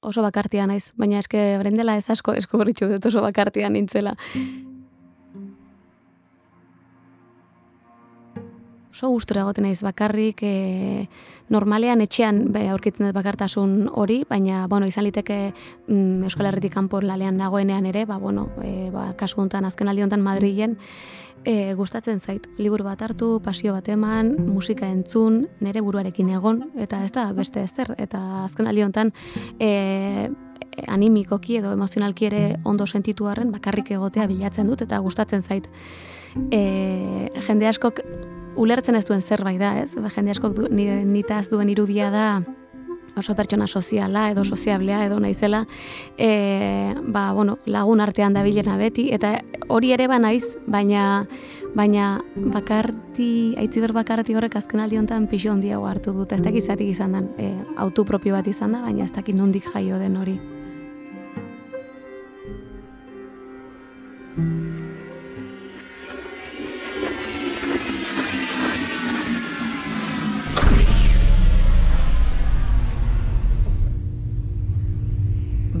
oso bakartia naiz, baina eske brendela ez asko esko dut oso bakartia nintzela. oso gustura egoten naiz bakarrik e, normalean etxean be aurkitzen dut bakartasun hori, baina bueno, izan liteke mm, Euskal Herritik kanpo lalean nagoenean ere, ba bueno, e, ba kasu hontan azken aldi hontan Madrilen e, gustatzen zait. Liburu bat hartu, pasio bat eman, musika entzun, nere buruarekin egon eta ez da beste ezer eta azken aldi hontan e, animikoki edo emozionalki ere ondo sentitu harren bakarrik egotea bilatzen dut eta gustatzen zait. E, jende askok ulertzen ez duen zerbait da, ez? Ba, jende asko du, nitaz duen irudia da oso pertsona soziala edo soziablea edo naizela e, ba, bueno, lagun artean da bilena beti eta hori ere ba naiz baina baina bakarti aitziber bakarti horrek azken aldi honetan pixo handiago hartu dut ez dakit zatik izan den e, auto propio bat izan da baina ez dakit nondik jaio den hori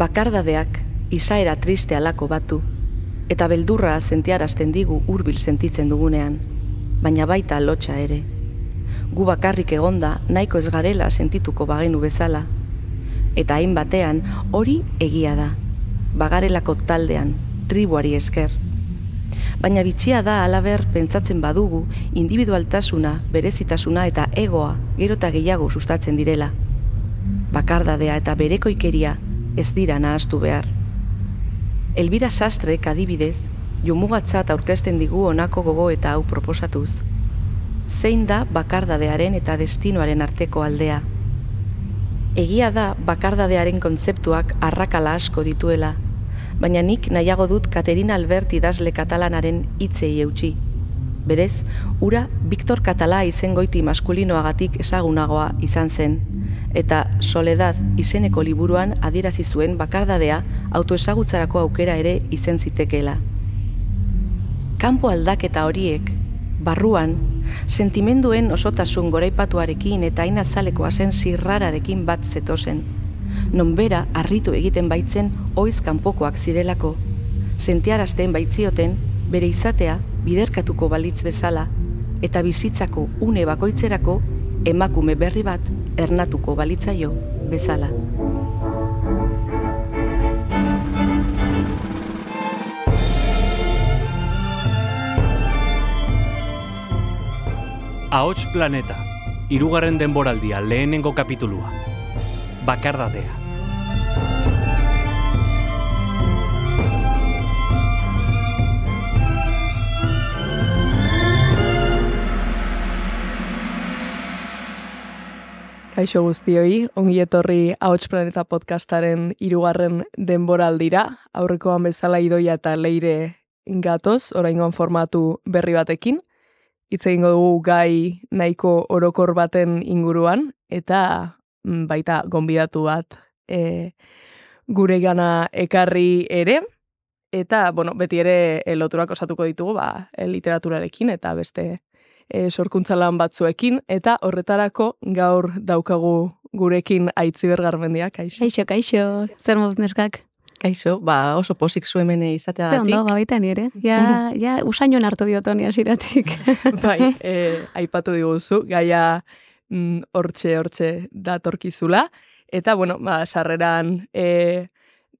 bakardadeak izaera triste alako batu, eta beldurra zentiarazten digu hurbil sentitzen dugunean, baina baita lotxa ere. Gu bakarrik egonda nahiko ez garela sentituko bagenu bezala, eta hain batean hori egia da, bagarelako taldean, tribuari esker. Baina bitxia da alaber pentsatzen badugu individualtasuna, berezitasuna eta egoa gerota gehiago sustatzen direla. Bakardadea eta berekoikeria ez dira nahaztu behar. Elbira sastre kadibidez, jomugatzat aurkezten digu honako gogo eta hau proposatuz. Zein da bakardadearen eta destinoaren arteko aldea? Egia da bakardadearen kontzeptuak arrakala asko dituela, baina nik nahiago dut Katerina Albert idazle katalanaren hitzei eutxi. Berez, ura Victor Katala izengoiti maskulinoagatik ezagunagoa izan zen, eta Soledad izeneko liburuan adierazi zuen bakardadea autoesagutzarako aukera ere izen zitekeela. Kanpo aldaketa horiek, barruan, sentimenduen osotasun goraipatuarekin eta aina zalekoa zen zirrararekin bat zetozen. Nonbera harritu egiten baitzen oiz kanpokoak zirelako. Sentiarazten baitzioten bere izatea biderkatuko balitz bezala eta bizitzako une bakoitzerako emakume berri bat ernatuko balitzaio bezala. Ahots Planeta, irugarren denboraldia lehenengo kapitulua. Bakardadea. Kaixo guztioi, ongi etorri Ahots Planeta podcastaren irugarren denboraldira, aurrekoan bezala idoia eta leire gatoz, oraingoan formatu berri batekin, hitz egingo dugu gai nahiko orokor baten inguruan, eta mm, baita gonbidatu bat e, gure gana ekarri ere, eta, bueno, beti ere loturak osatuko ditugu, ba, literaturarekin, eta beste e, sorkuntza lan batzuekin, eta horretarako gaur daukagu gurekin aitziber garmendia, kaixo. Kaixo, kaixo, zer moz neskak? Kaixo, ba oso pozik zu hemen izatea datik. Ondo, gabaita nire. Ja, ja, usaino hartu diotoni asiratik. bai, e, aipatu diguzu, gaia mm, hortxe, hortxe datorkizula. Eta, bueno, ba, sarreran e,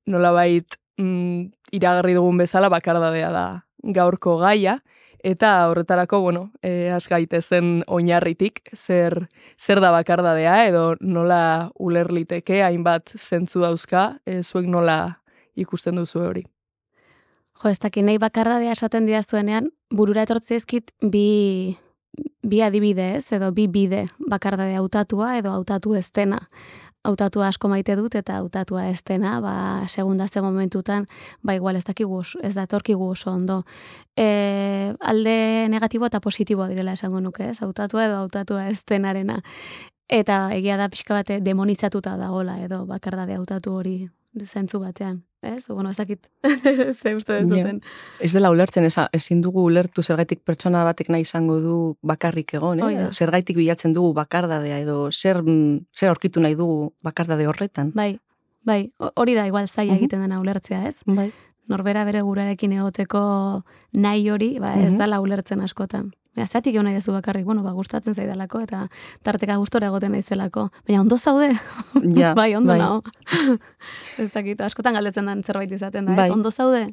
nolabait mm, iragarri dugun bezala bakardadea da gaurko gaia. Eta horretarako, bueno, e, az gaitezen oinarritik, zer, zer da bakardadea, edo nola ulerliteke, hainbat zentzu dauzka, e, zuek nola ikusten duzu hori. Jo, ez dakit nahi bakardadea esaten dira zuenean, burura etortze ezkit bi, bi adibide ez, edo bi bide bakardadea hautatua edo hautatu ez dena hautatua asko maite dut eta hautatua ez dena, ba, segunda ze momentutan, ba, igual ez dakigu, ez da torkigu oso ondo. E, alde negatibo eta positiboa direla esango nuke, ez, hautatua edo hautatua ez denarena. Eta egia da pixka bate demonizatuta dagola edo bakardade hautatu hori zentzu batean. Ez? Bueno, ez dakit. Ze uste dezuten. Ez dela ulertzen, ezin dugu ulertu zergaitik pertsona batek nahi izango du bakarrik egon, eh? Zergaitik bilatzen dugu bakardadea edo zer, zer aurkitu nahi dugu bakardade horretan. Bai, Bai, ho- hori da igual zaila Mhm. egiten dena ulertzea, ez? Bai. Norbera bere gurarekin egoteko nahi hori, ba, ez Mhm. dala ulertzen askotan. Zatik egon nahi dezu bakarrik, bueno, ba, gustatzen zaidalako, eta tarteka gustora egoten naizelako. Baina ondo zaude? Ja, bai, ondo bai. nago. ez dakit, askotan galdetzen den zerbait izaten da, Bai. ez? Ondo zaude?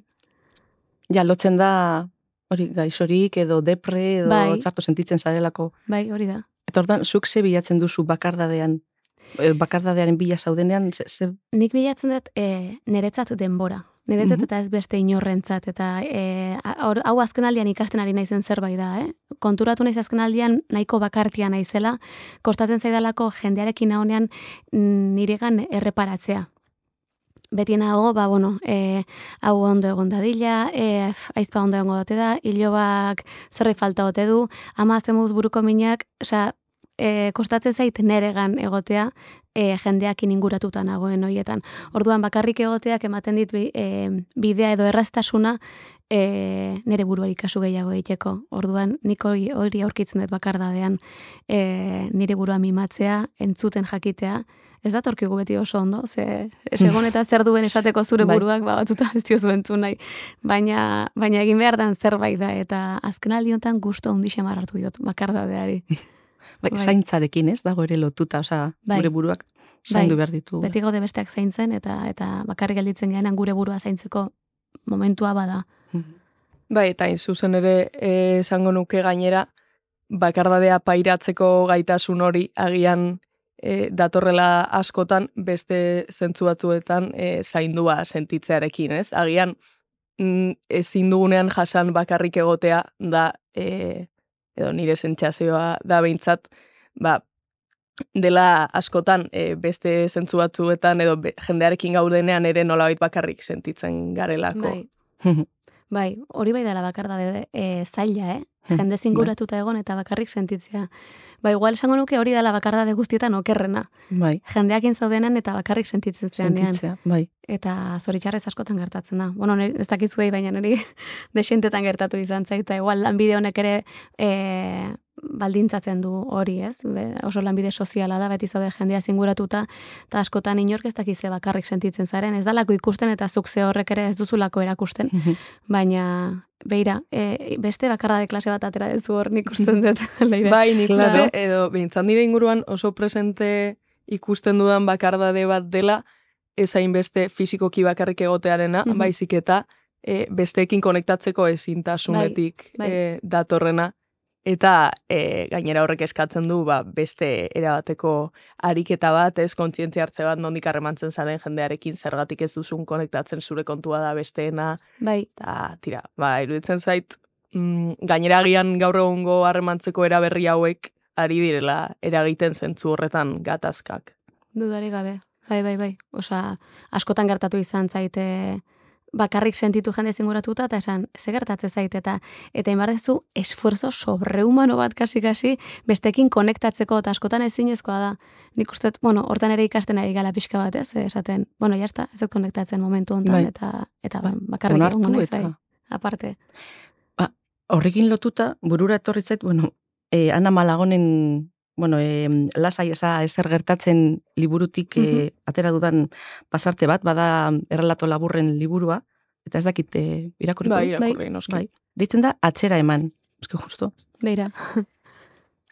Ja, lotzen da, hori, gaixorik edo depre edo Bai. txarto sentitzen zarelako. Bai, hori da. Eta ordan, zuk ze bilatzen duzu bakardadean, eh, bakardadearen bila zaudenean, ze, ze Nik bilatzen dut e, niretzat denbora. Niretzat Mhm. eta ez beste inorrentzat. Eta e, hau azkenaldian ikasten ari naizen zerbait da, eh? Konturatu naiz azkenaldian nahiko bakartia naizela, kostatzen zaidalako jendearekin nahonean niregan erreparatzea. Beti nago, ba, bueno, e, hau ondo egon dadila, e, f- aizpa ondo egon dute da, hilobak zerbait falta ote du, ama zemuz buruko minak, osea, e, kostatzen zait neregan egotea, e, jendeakin inguratuta nagoen hoietan. Orduan bakarrik egoteak ematen dit bi- e, bidea edo erraztasuna e, nere buruari kasu gehiago egiteko. Orduan nik hori, hori aurkitzen dut bakardadean e, nire burua mimatzea, entzuten jakitea, Ez datorkigu beti oso ondo, ze segon eta zer duen esateko zure Bai. buruak, ba, batzuta ez diozu entzun nahi. Baina, baina egin behar dan zerbait da, eta azken honetan gusto handi xamar hartu diot bakardadeari. bai, Bai. zaintzarekin, ez, dago ere lotuta, osea, Bai. gure buruak zaindu Bai. behar ditu. Beti gaude besteak zaintzen, eta eta bakarrik gelditzen gehenan gure burua zaintzeko momentua bada. Mhm. Bai, eta zuzen ere eh, esango nuke gainera, bakardadea pairatzeko gaitasun hori agian e, datorrela askotan beste zentzu batzuetan e, zaindua sentitzearekin, ez? Agian mm, ezin dugunean jasan bakarrik egotea da, e, edo nire sentsazioa da behintzat, ba, dela askotan e, beste zentzu batzuetan edo be, jendearekin gaudenean ere nolabait bakarrik sentitzen garelako. Bai, bai, hori bai dela bakardade e, zaila, eh? Jende zinguratuta egon eta bakarrik sentitzea. Ba, igual esango nuke hori dela bakardade guztietan okerrena. bai, Jendeakin zaudenan eta bakarrik sentitzen zeanean. sentitzea, bai. Eta zoritxarrez askotan gertatzen da. Bueno, nire, ez dakizuei, baina niri desentetan gertatu izan zaita. Igual lanbide honek ere e, baldintzatzen du hori, ez? Be, oso lanbide soziala da, beti zaude jendea zinguratuta, eta askotan inork ez dakize bakarrik sentitzen zaren. Ez dalako ikusten eta zuk ze horrek ere ez duzulako erakusten. Baina, beira, e, beste bakardade klase bat atera dezu hor nik usten dut. leire. Bai, nik Claro. edo behintzat nire inguruan oso presente ikusten dudan bakardade bat dela, ez hainbeste fisikoki bakarrik egotearena, Mhm. baizik eta e, besteekin konektatzeko ezintasunetik Bai, bai. e, datorrena. Eta e, gainera horrek eskatzen du ba, beste erabateko ariketa bat, ez kontzientzia hartze bat nondik harremantzen zaren jendearekin zergatik ez duzun konektatzen zure kontua da besteena, Bai, eta tira, ba, iruditzen zait, mm, gainera agian gaur egungo harremantzeko eraberri hauek ari direla eragiten zentzu horretan gatazkak. Dudari gabe. Bai, bai, bai. Osa, askotan gertatu izan zaite bakarrik sentitu jende zinguratuta eta esan, ze gertatze zaite eta eta inbardezu esfuerzo sobrehumano bat kasi-kasi bestekin konektatzeko eta askotan ezinezkoa da. Nik uste, bueno, hortan ere ikasten ari gala pixka bat, ez? Esaten, bueno, jazta, ez dut konektatzen momentu honetan Bai. eta eta Bai. bakarrik egongo naiz, eta- bai. Aparte. Horrekin lotuta, burura etorri zait, bueno, e, Ana Malagonen, bueno, e, lasai eza ezer gertatzen liburutik e, atera dudan pasarte bat, bada errelato laburren liburua, eta ez dakit e, irakurriko. Bai, irakurri noski. Bai. Deitzen da, atzera eman. Eske justo. Beira.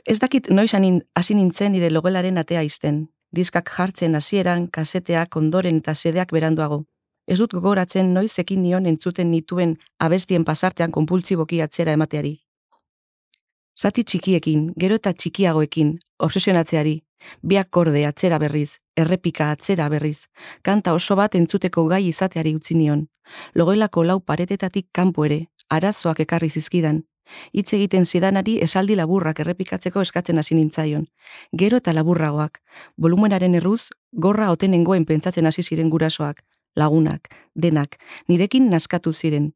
Ez dakit noiz hasi nintzen nire logelaren atea izten. Diskak jartzen hasieran, kaseteak ondoren eta sedeak beranduago. Ez dut gogoratzen noiz ekin nion entzuten nituen abestien pasartean konpultsiboki atzera emateari. Zati txikiekin, gero eta txikiagoekin, obsesionatzeari, biak korde atzera berriz, errepika atzera berriz, kanta oso bat entzuteko gai izateari utzi nion. Logelako lau paretetatik kanpo ere, arazoak ekarri zizkidan, hitz egiten zidanari esaldi laburrak errepikatzeko eskatzen hasi nintzaion. Gero eta laburragoak, volumenaren erruz, gorra otenengoen pentsatzen hasi ziren gurasoak, lagunak, denak, nirekin naskatu ziren.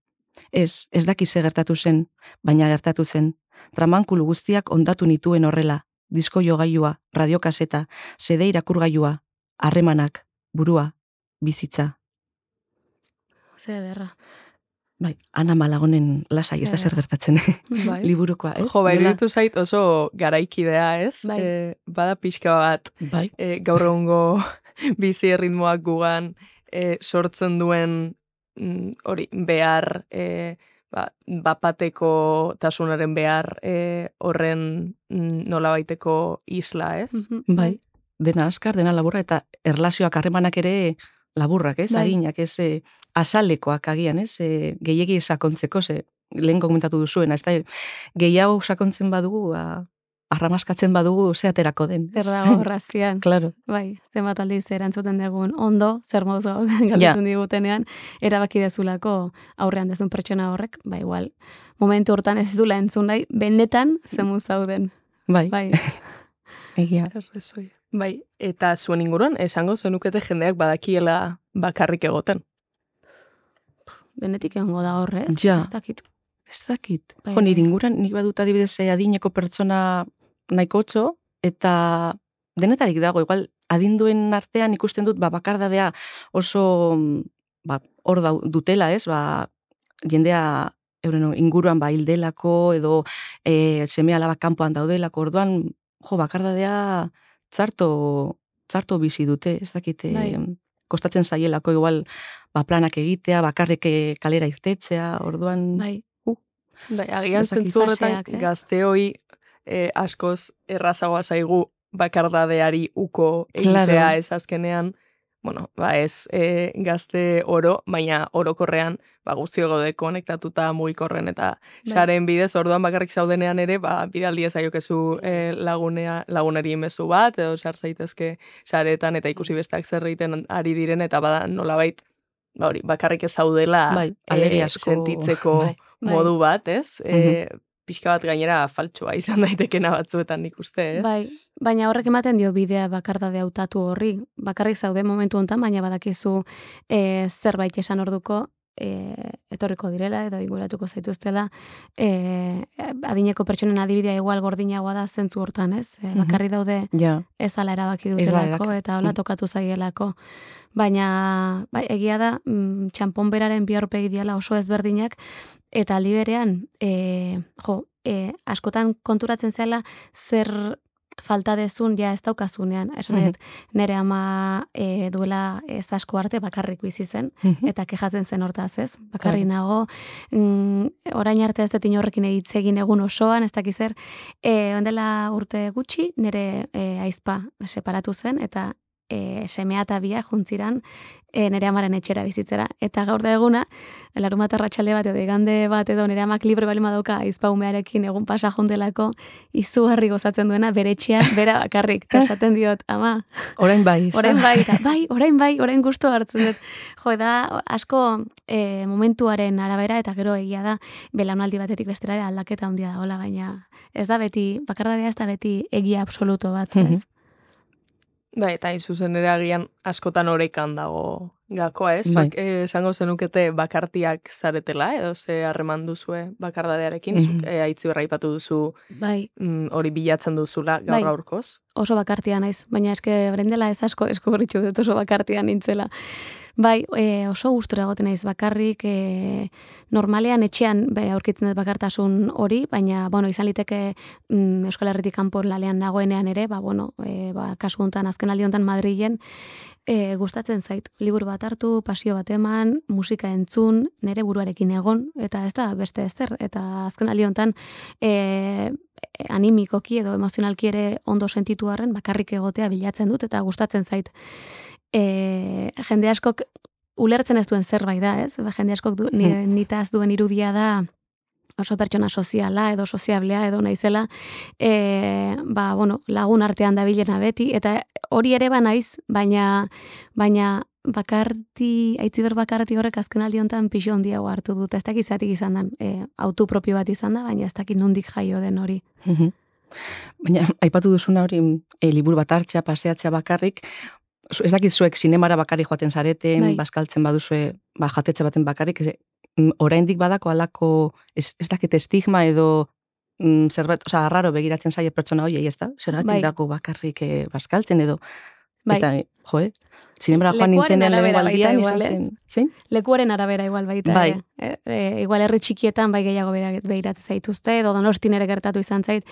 Ez, ez daki ze gertatu zen, baina gertatu zen. Tramankulu guztiak ondatu nituen horrela, disko jogailua, radiokaseta, sede irakurgailua, harremanak, burua, bizitza. Ze ederra. Bai, Ana Malagonen lasai, ez da zer gertatzen. Bai. Liburukoa, ez? Jo, bai, iruditu zait oso garaikidea, ez? Bai. E, bada pixka bat Bai, e, gaur egungo bizi erritmoak gugan e, sortzen duen mm, hori behar e, ba, bapateko tasunaren behar e, horren mm, nola baiteko isla, ez? Mhm. Bai, dena askar, dena laburra, eta erlazioak harremanak ere laburrak, ez? Bai. Arinak, ez? E, asalekoak agian, ez? E, gehiegi sakontzeko, ze lehen komentatu duzuena, ez da, gehiago sakontzen badugu, ba, arramaskatzen badugu, ze aterako den. Zer dago horrazkian. Claro. Bai, zenbat aldiz erantzuten dugun ondo, zer moz gauden galdetzen digutenean, erabaki dezulako aurrean dezun pertsona horrek, ba igual, momentu hortan ez dula entzun nahi, benetan zemu zauden. Bai, Bai, egia. Bai, eta zuen inguruan, esango zenukete jendeak badakiela bakarrik egoten. benetik egongo da horrez, Ja. ez dakit. Ez dakit. Bai, jo, nire bai. inguran, nik badut adibidez eh, adineko pertsona nahiko otso, eta denetarik dago, igual, adinduen artean ikusten dut, ba, bakardadea oso, ba, hor dau- dutela, ez, ba, jendea euren inguruan ba hildelako edo e, seme alaba kanpoan daudelako. Orduan jo bakardadea txarto txarto bizi dute. Ez dakite Bai. kostatzen zaielako. Igual ba planak egitea bakarrik eh, kalera irtetzea. Orduan Bai, Bai, agian zentzu horretan gazteoi eh, askoz errazagoa zaigu bakardadeari uko egitea Claro. ez azkenean, bueno, ba ez e, gazte oro, baina orokorrean ba guztio gaude konektatuta mugikorren eta Bai. saren bidez orduan bakarrik zaudenean ere ba bidaldi ezaiokezu e, lagunea lagunari mezu bat edo sar zaitezke saretan eta ikusi besteak zer egiten ari diren eta bada nolabait ba hori bakarrik ez zaudela bai eh, sentitzeko bai. Bai. modu bat, ez? E, pixka bat gainera faltsua izan daitekena batzuetan nik uste, ez? bai, baina horrek ematen dio bidea bakardade hautatu horri. Bakarrik zaude momentu hontan, baina badakizu e, zerbait esan orduko, e, etorriko direla edo inguratuko zaituztela e, adineko pertsonen adibidea igual gordinagoa da zentzu hortan, ez? E, bakarri daude ja ez ala erabaki dutelako eta hola Mm. tokatu zaielako. Baina bai, egia da mm, txanpon beraren bi aurpegi diala oso ezberdinak eta aldi berean e, jo, e, askotan konturatzen zela zer falta dezun ja ez daukazunean. Esan nahi dut, nere ama e, duela ez asko arte bakarrik bizi zen Mhm. eta kejatzen zen hortaz, ez? Bakarri nago, mm, orain arte ez dut inorrekin hitz egin egun osoan, ez dakiz zer, e, ondela urte gutxi, nire e, aizpa separatu zen, eta e, semea eta biak juntziran e, nire amaren etxera bizitzera. Eta gaur da eguna, larun bat arratsalde bat edo igande bat edo nire amak libre bali madauka aizpa umearekin egun pasa jundelako izugarri gozatzen duena bere etxean, bera bakarrik. Esaten diot, ama, orain bai da? Orain bai, eta bai, orain bai, orain gustu hartzen dut. Jo, da asko e, momentuaren arabera eta gero egia da belaunaldi batetik bestera aldaketa handia da hola, baina ez da beti, bakardadea ez da beti egia absoluto bat, ez? Bai, eta zuzen ere agian askotan orekan dago gakoa, ez? Bai. Eh, esango zenukete bakartiak zaretela, edo ze harreman duzue bakardadearekin, mm. -hmm. e, aitzi berra aipatu duzu Bai, mm, hori bilatzen duzula gaur Bai. gaurkoz. oso bakartia naiz, baina eske brendela ez asko deskubritu dut oso bakartia nintzela. Bai, e, oso gustura egoten naiz bakarrik, e, normalean etxean be, aurkitzen dut bakartasun hori, baina, bueno, izan liteke mm, Euskal Herritik kanpo lalean nagoenean ere, ba, bueno, e, ba, kasu honetan, azken aldi honetan Madrilen, e, gustatzen zait. Liburu bat hartu, pasio bat eman, musika entzun, nere buruarekin egon, eta ez da beste ezer, eta azken aldi honetan, e, animikoki edo emozionalki ere ondo sentitu arren bakarrik egotea bilatzen dut eta gustatzen zait. E, jende askok ulertzen ez duen zerbait da, ez? Ba, Jende askok du, ni, nitaz duen irudia da oso pertsona soziala edo soziablea edo naizela, e, ba, bueno, lagun artean dabilena beti, eta hori ere ba naiz, baina, baina bakarti, aitziber bakarti horrek azken aldi honetan pixo handiago hartu dut. Ez dakit zatik izan da, e, autu propio bat izan da, baina ez dakit nondik jaio den hori. Baina, aipatu duzuna hori, e, liburu bat hartzea, paseatzea bakarrik, ez dakit zuek sinemara bakarrik joaten zareten, Bai. bazkaltzen baduzue, ba, jatetxe baten bakarrik, ez, mm, oraindik badako alako, ez, ez dakit estigma edo mm, zerbait, oza, arraro begiratzen zaie pertsona hoiei, ez da? Zergatik Bai. dako bakarrik e, bazkaltzen edo, Bai. eta, jo, eh? Sinemara joan Lekuaren nintzenean arabera lehenengo baita aldian, igual, izan ez? zen, zein? Lekuaren arabera igual baita. Bai. E, e, igual herri txikietan bai gehiago begiratzen zaituzte, edo donostin ere gertatu izan zait,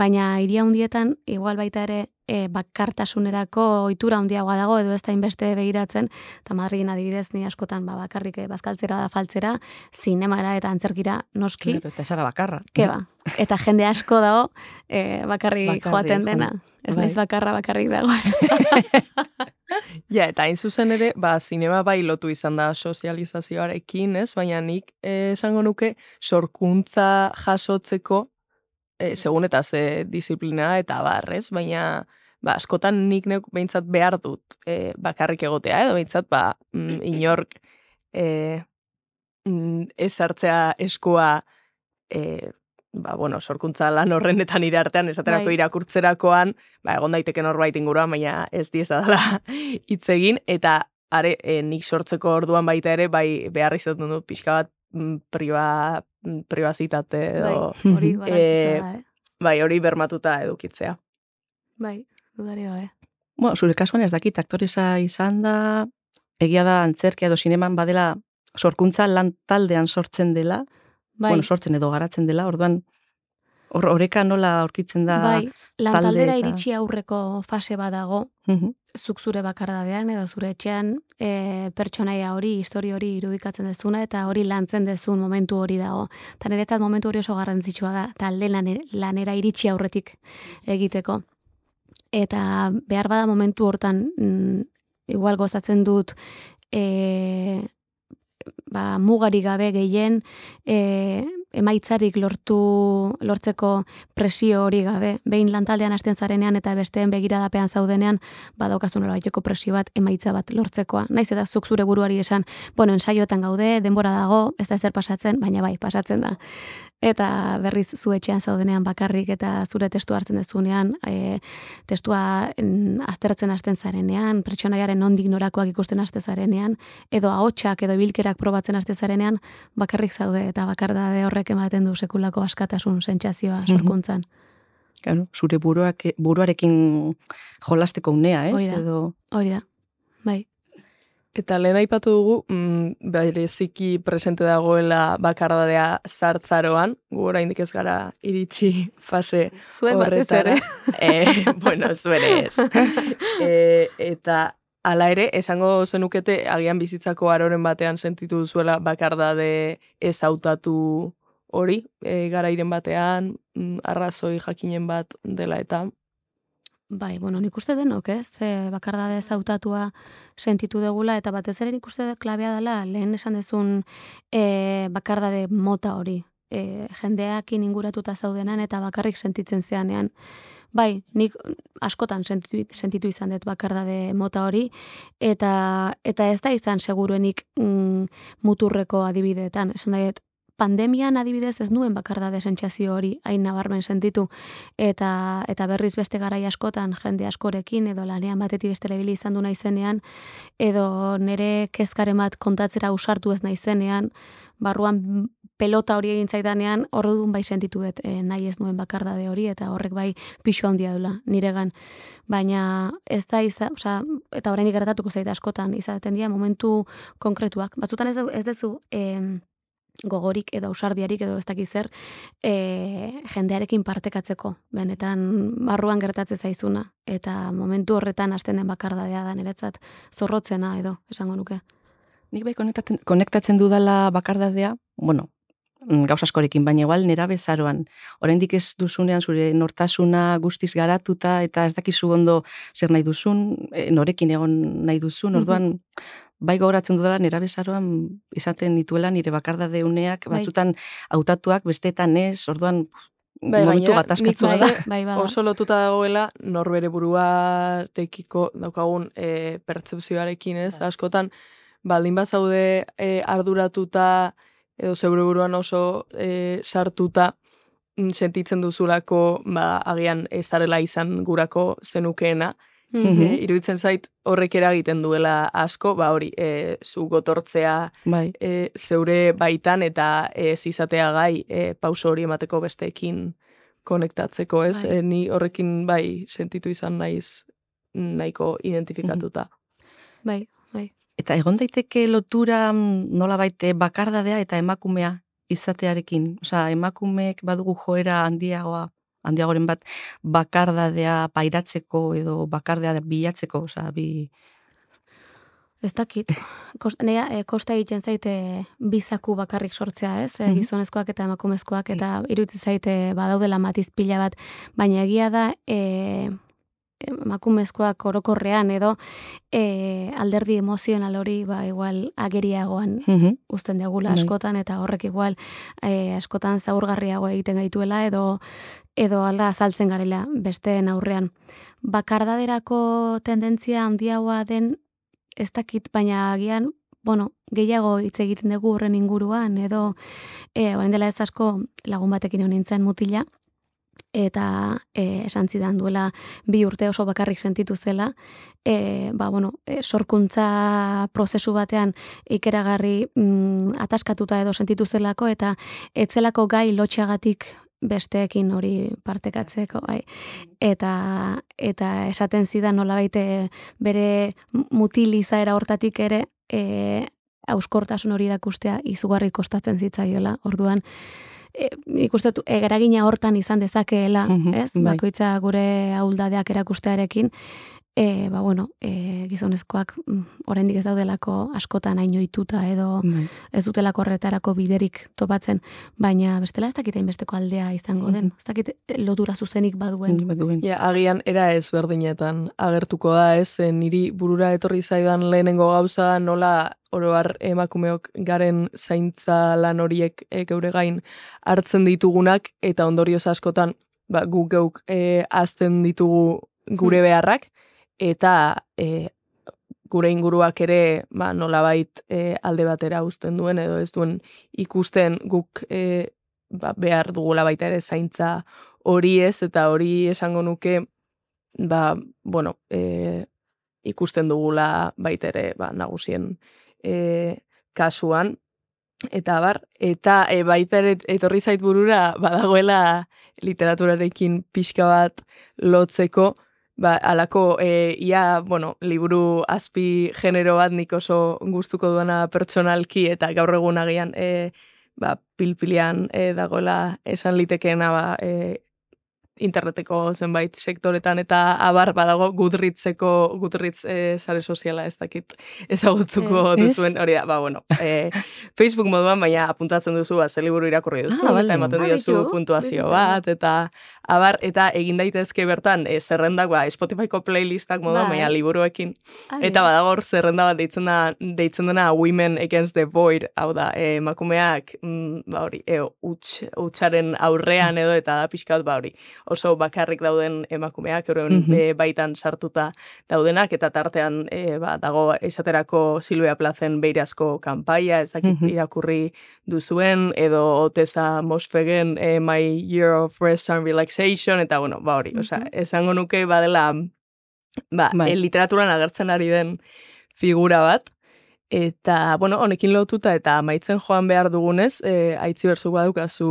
baina hiria hundietan igual baita ere e, bakartasunerako ohitura handiagoa dago edo ez da inbeste begiratzen, eta Madridin adibidez ni askotan ba, bakarrik eh, bazkaltzera da faltzera, zinemara eta antzerkira noski. Eta esara bakarra. Ke ba. Eta jende asko dago e, bakarrik Bakarrik joaten dena. Ez Bai. naiz bakarra bakarrik dago. Ja, eta hain zuzen ere, ba, sinema bai lotu izan da sozializazioarekin, ez? Baina nik eh, esango nuke sorkuntza jasotzeko, eh, segun eta ze disiplina eta bar, ez? Baina, ba, askotan nik neuk behintzat behar dut eh, bakarrik egotea, edo behintzat, ba, mm, inork eh, mm, ez hartzea eskua eh, ba, bueno, sorkuntza lan horrenetan nire artean, esaterako Bai. irakurtzerakoan, ba, egon daiteke norbait inguruan, baina ez dieza dela hitz egin, eta are, e, nik sortzeko orduan baita ere, bai, behar izaten dut pixka bat mm, priba, mm, pribazitate bai, edo, hori da, eh? bai, hori bermatuta edukitzea. Bai, dudari gabe. Bueno, zure kasuan ez dakit aktoresa izan da, egia da antzerkia edo sineman badela sorkuntza lan taldean sortzen dela, Bai, bueno, sortzen edo garatzen dela, orduan hor oreka nola aurkitzen da. bai, lan talde taldera eta- iritsi aurreko fase badago, Mhm. zuk zure bakardadean edo zure etxean e, pertsonaia hori, histori hori irudikatzen dezuna eta hori lantzen dezun momentu hori dago. Eta niretzat momentu hori oso garrantzitsua da, talde lane- lanera iritsi aurretik egiteko. Eta behar bada momentu hortan, mm, igual gozatzen dut, e, ba, mugari gabe gehien, e, emaitzarik lortu lortzeko presio hori gabe, behin lantaldean hasten zarenean eta besteen begiradapean zaudenean, badaukazun baiteko presio bat emaitza bat lortzekoa. Naiz eta zuk zure buruari esan, bueno, ensaioetan gaude, denbora dago, ez da ezer pasatzen, baina bai, pasatzen da. Eta berriz zu etxean zaudenean bakarrik eta zure testua hartzen dezunean, e, testua en, aztertzen hasten zarenean, pertsonaiaren nondik norakoak ikusten haste zarenean, edo ahotsak edo ibilkerak probatzen haste zarenean, bakarrik zaude eta bakardade horrek ematen du sekulako askatasun sentsazioa sorkuntzan. Claro, zure buruak, buruarekin jolasteko unea, ez? Hoi da. Edo, Hori da. Bai. Eta lehen aipatu dugu, mm, bereziki presente dagoela bakardadea zartzaroan, gu oraindik ez gara iritsi fase Zuek batez horretara. ere. Eh, bueno, zuere ez. e, eta hala ere, esango zenukete agian bizitzako aroren batean sentitu duzuela bakardade ez hautatu hori, e, garairen batean, mm, arrazoi jakinen bat dela eta Bai, bueno, nik uste denok, ez? E, bakardade zautatua sentitu degula, eta batez ere nik uste klabea dela, lehen esan dezun e, bakardade mota hori. E, jendeakin inguratuta zaudenan eta bakarrik sentitzen zeanean. Bai, nik askotan sentitu, sentitu izan dut bakardade mota hori, eta, eta ez da izan seguruenik mm, muturreko adibideetan. Esan dut, pandemian adibidez ez nuen bakardade sentsazio hori hain nabarmen sentitu. Eta eta berriz beste garai askotan jende askorekin edo lanean batetik bestera ibili izan du naizenean edo nere kezkaren bat kontatzera usartu ez naizenean barruan pelota hori egin zaidanean orduan bai sentitu dut e, nahi ez nuen bakardade hori eta horrek bai pixu handia dula niregan. Baina ez da iza, osea, eta oraindik gertatuko zaite askotan izaten dira momentu konkretuak. Batzutan ez, ez dezu em, gogorik edo ausardiarik edo ez dakiz zer e, jendearekin partekatzeko benetan barruan gertatze zaizuna eta momentu horretan hasten den bakardadea da niretzat zorrotzena edo esango nuke nik bai konektatzen, konektatzen dudala bakardadea, bueno, mm, gauz askorekin, baina igual nera bezaroan. Oraindik ez duzunean zure nortasuna guztiz garatuta eta ez dakizu ondo zer nahi duzun, e, norekin egon nahi duzun, Mhm. orduan bai gogoratzen dudala nera bezaroan izaten dituela nire bakardade uneak, Bai. batzutan hautatuak besteetan ez, orduan Bai, momentu gatazkatsua nik da. bai bada oso lotuta dagoela norbere buruarekiko daukagun e, pertsepzioarekin, ez? Bai. Askotan baldin bazaude e, arduratuta edo zeure buruan oso e, sartuta mm, sentitzen duzulako ba, agian ezarela izan gurako zenukeena. Mhm. E, iruditzen zait horrek eragiten duela asko, ba hori, e, zu gotortzea Bai. e, zeure baitan eta ez izatea gai e, pauso hori emateko besteekin konektatzeko, ez? Bai. E, ni horrekin bai sentitu izan naiz nahiko identifikatuta. bai, bai. Eta egon daiteke lotura mm, nolabait eh, bakardadea eta emakumea izatearekin. Osea, emakumeek badugu joera handiagoa handiagoren bat bakardadea pairatzeko edo bakardadea bilatzeko, osea, bi Ez dakit, Kost, nea, e, kosta egiten zaite bizaku bakarrik sortzea, ez? Mm Gizonezkoak eta emakumezkoak eta iruditzen zaite badaudela matiz pila bat, baina egia da e, emakumezkoak orokorrean edo e, alderdi emozional hori ba igual ageriagoan mm -hmm. uzten diagula bai. askotan eta horrek igual e, askotan zaurgarriago egiten gaituela edo edo ala azaltzen garela besteen aurrean. Bakardaderako tendentzia handiagoa den ez dakit, baina agian, bueno, gehiago hitz egiten dugu horren inguruan, edo, e, orain dela ez asko lagun batekin honintzen mutila, eta e, esan zidan duela bi urte oso bakarrik sentitu zela, e, ba, bueno, e, sorkuntza prozesu batean ikeragarri mm, ataskatuta edo sentitu zelako, eta etzelako gai lotxagatik besteekin hori partekatzeko, bai. Eta eta esaten zidan nolabait bere mutilizaera hortatik ere e, auskortasun hori erakustea izugarri kostatzen zitzaiola. Orduan e, ikustetu egeragina hortan izan dezakeela, ez? Bai. Bakoitza gure ahuldadeak erakustearekin e, ba, bueno, e, gizonezkoak mm, oraindik ez daudelako askotan ainoituta edo mm. ez dutelako horretarako biderik topatzen, baina bestela ez dakit besteko aldea izango den, ez dakit lotura zuzenik baduen. baduen. Ja, agian era ez berdinetan agertuko da ez, niri burura etorri zaidan lehenengo gauza nola oroar emakumeok garen zaintza lan horiek e, geure gain hartzen ditugunak eta ondorioz askotan ba, guk geuk e, azten ditugu gure hmm. beharrak, eta e, gure inguruak ere ba, nolabait e, alde batera uzten duen edo ez duen ikusten guk e, ba, behar dugula baita ere zaintza hori ez eta hori esango nuke ba, bueno, e, ikusten dugula baita ere ba, nagusien e, kasuan. Eta bar, eta e, baita ere etorri zait burura badagoela literaturarekin pixka bat lotzeko, ba, alako, e, ia, bueno, liburu azpi genero bat nik oso gustuko duena pertsonalki eta gaur egun agian e, ba, pilpilian e, dagoela esan litekeena ba, e, interneteko zenbait sektoretan eta abar badago gudritzeko gudritz e, sare soziala ez dakit ezagutzuko eh, duzuen. Hori da, ba bueno, e, Facebook moduan baina apuntatzen duzu ba zeliburu irakurri duzu ah, eta ematen ah, diozu puntuazio bat eta abar eta egin daitezke bertan e, zerrendak ba Spotifyko playlistak moduan bai. baina liburuekin eta badago hor zerrenda bat deitzen da deitzen dena Women Against the Void hau da emakumeak mm, ba hori e, uts, utsaren aurrean edo eta da pixkat ba hori oso bakarrik dauden emakumeak, euren mm baitan sartuta daudenak, eta tartean e, ba, dago esaterako Silvia Plazen beirazko kanpaia, ezakit mm irakurri duzuen, edo Oteza Mosfegen e, My Year of Rest and Relaxation, eta bueno, ba hori, mm -hmm. esango nuke badela ba, bai. literaturan agertzen ari den figura bat, Eta, bueno, honekin lotuta eta amaitzen joan behar dugunez, e, aitzi berzu badukazu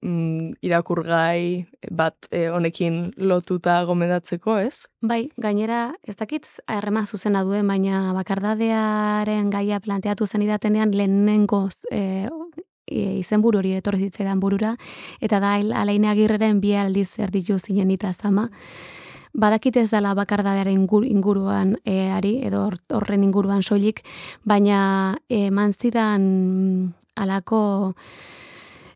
mm, irakurgai bat e, honekin lotuta gomendatzeko, ez? Bai, gainera, ez dakit errema zuzena duen, baina bakardadearen gaia planteatu zen idatenean lehenengo e, izen hori etorri zitzaidan burura, eta da alaine agirreren bi aldiz erditu zinen eta zama badakit ez dela bakardadearen inguruan e, ari, edo horren inguruan soilik, baina eman zidan alako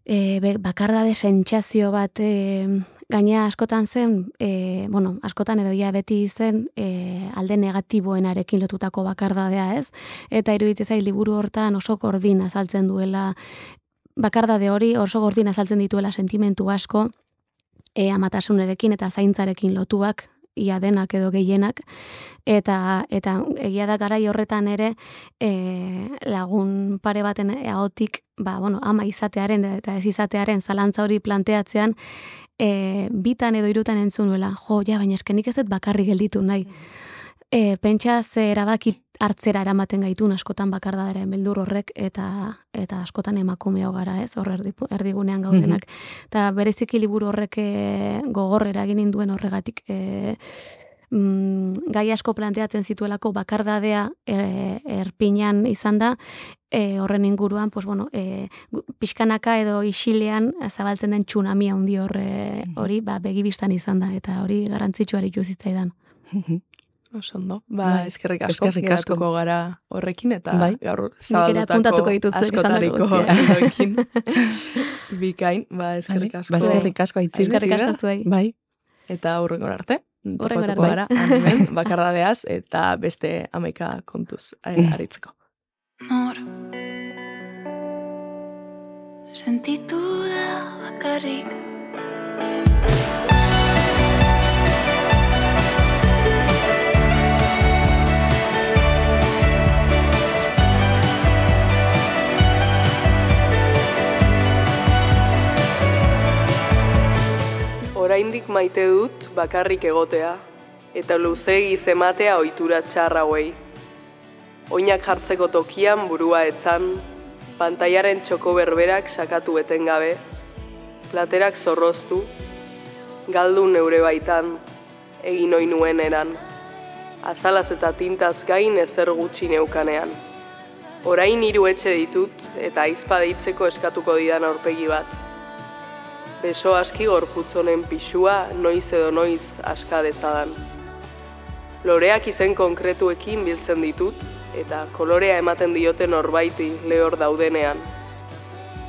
e, bakardade sentsazio bat e, gaina askotan zen, e, bueno, askotan edo ia beti zen e, alde negatiboenarekin lotutako bakardadea ez, eta iruditzen zait liburu hortan oso gordin azaltzen duela bakardade hori oso gordin azaltzen dituela sentimentu asko, e, amatasunerekin eta zaintzarekin lotuak ia denak edo gehienak. Eta eta egia da garai horretan ere e, lagun pare baten ahotik ba, bueno, ama izatearen eta ez izatearen zalantza hori planteatzean e, bitan edo irutan entzunuela jo ja baina eskenik ez dut bakarri gelditu nahi. E, pentsa ze erabaki hartzera eramaten gaitu askotan bakardadaren beldur horrek eta eta askotan emakumeo gara, ez? Hor erdigunean gaudenak. Eta mm bereziki liburu horrek e, gogorrera egin induen horregatik e, mm, gai asko planteatzen zituelako bakardadea e, erpinan izan da e, horren inguruan, pues, bueno, e, pixkanaka edo isilean zabaltzen den tsunami handi horre hori, ba, begibistan izan da, eta hori garantzitsuari juzitzaidan. Osondo, ba, bai, eskerrik asko, eskerrik asko gara horrekin, eta bai. gaur zabaldutako askotariko horrekin. Bikain, ba, eskerrik asko. Ba, eskerrik asko, aitzik. Eskerrik asko zuei. Bai. Eta aurrengo arte. Horrengo arte. Gara, animen, bakardadeaz, eta beste amaika kontuz eh, aritzeko. Nor Sentitu da bakarrik Oraindik maite dut bakarrik egotea, eta luzegi zematea ohitura txarra hauei oinak jartzeko tokian burua etzan, pantaiaren txoko berberak sakatu etengabe, platerak zorroztu, galdu neure baitan, egin oin nuen eran, azalaz eta tintaz gain ezer gutxi neukanean. Orain hiru etxe ditut eta aizpa deitzeko eskatuko didan aurpegi bat. Beso aski gorputzonen pixua noiz edo noiz aska dezadan. Loreak izen konkretuekin biltzen ditut, eta kolorea ematen diote norbaiti lehor daudenean.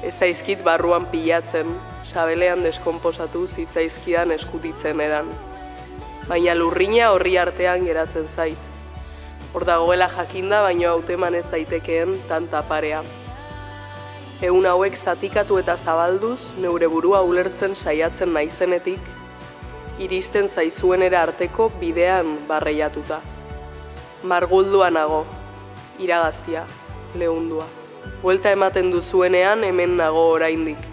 Ez zaizkit barruan pilatzen, sabelean deskomposatu zitzaizkidan eskutitzen edan. Baina lurrina horri artean geratzen zait. Hor dagoela jakinda baino hauteman ez daitekeen tanta parea. Egun hauek zatikatu eta zabalduz, neure burua ulertzen saiatzen naizenetik, iristen zaizuenera arteko bidean barreiatuta. Marguldua nago, iragazia, lehundua. Buelta ematen duzuenean hemen nago oraindik.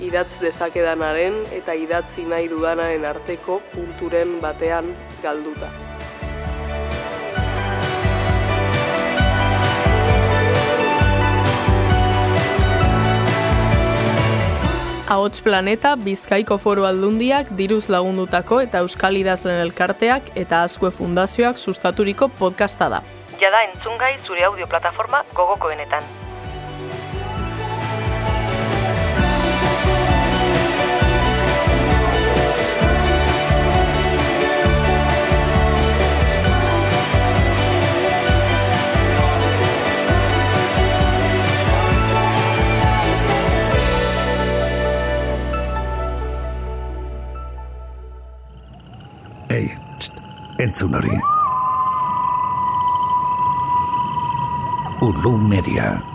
Idatz dezakedanaren eta idatzi nahi dudanaren arteko punturen batean galduta. Ahots Planeta Bizkaiko Foru Aldundiak diruz lagundutako eta Euskal Idazlen Elkarteak eta Azkue Fundazioak sustaturiko podcasta da jada entzungai zure audio plataforma gogokoenetan. Ei, entzun hori. Ulu Media.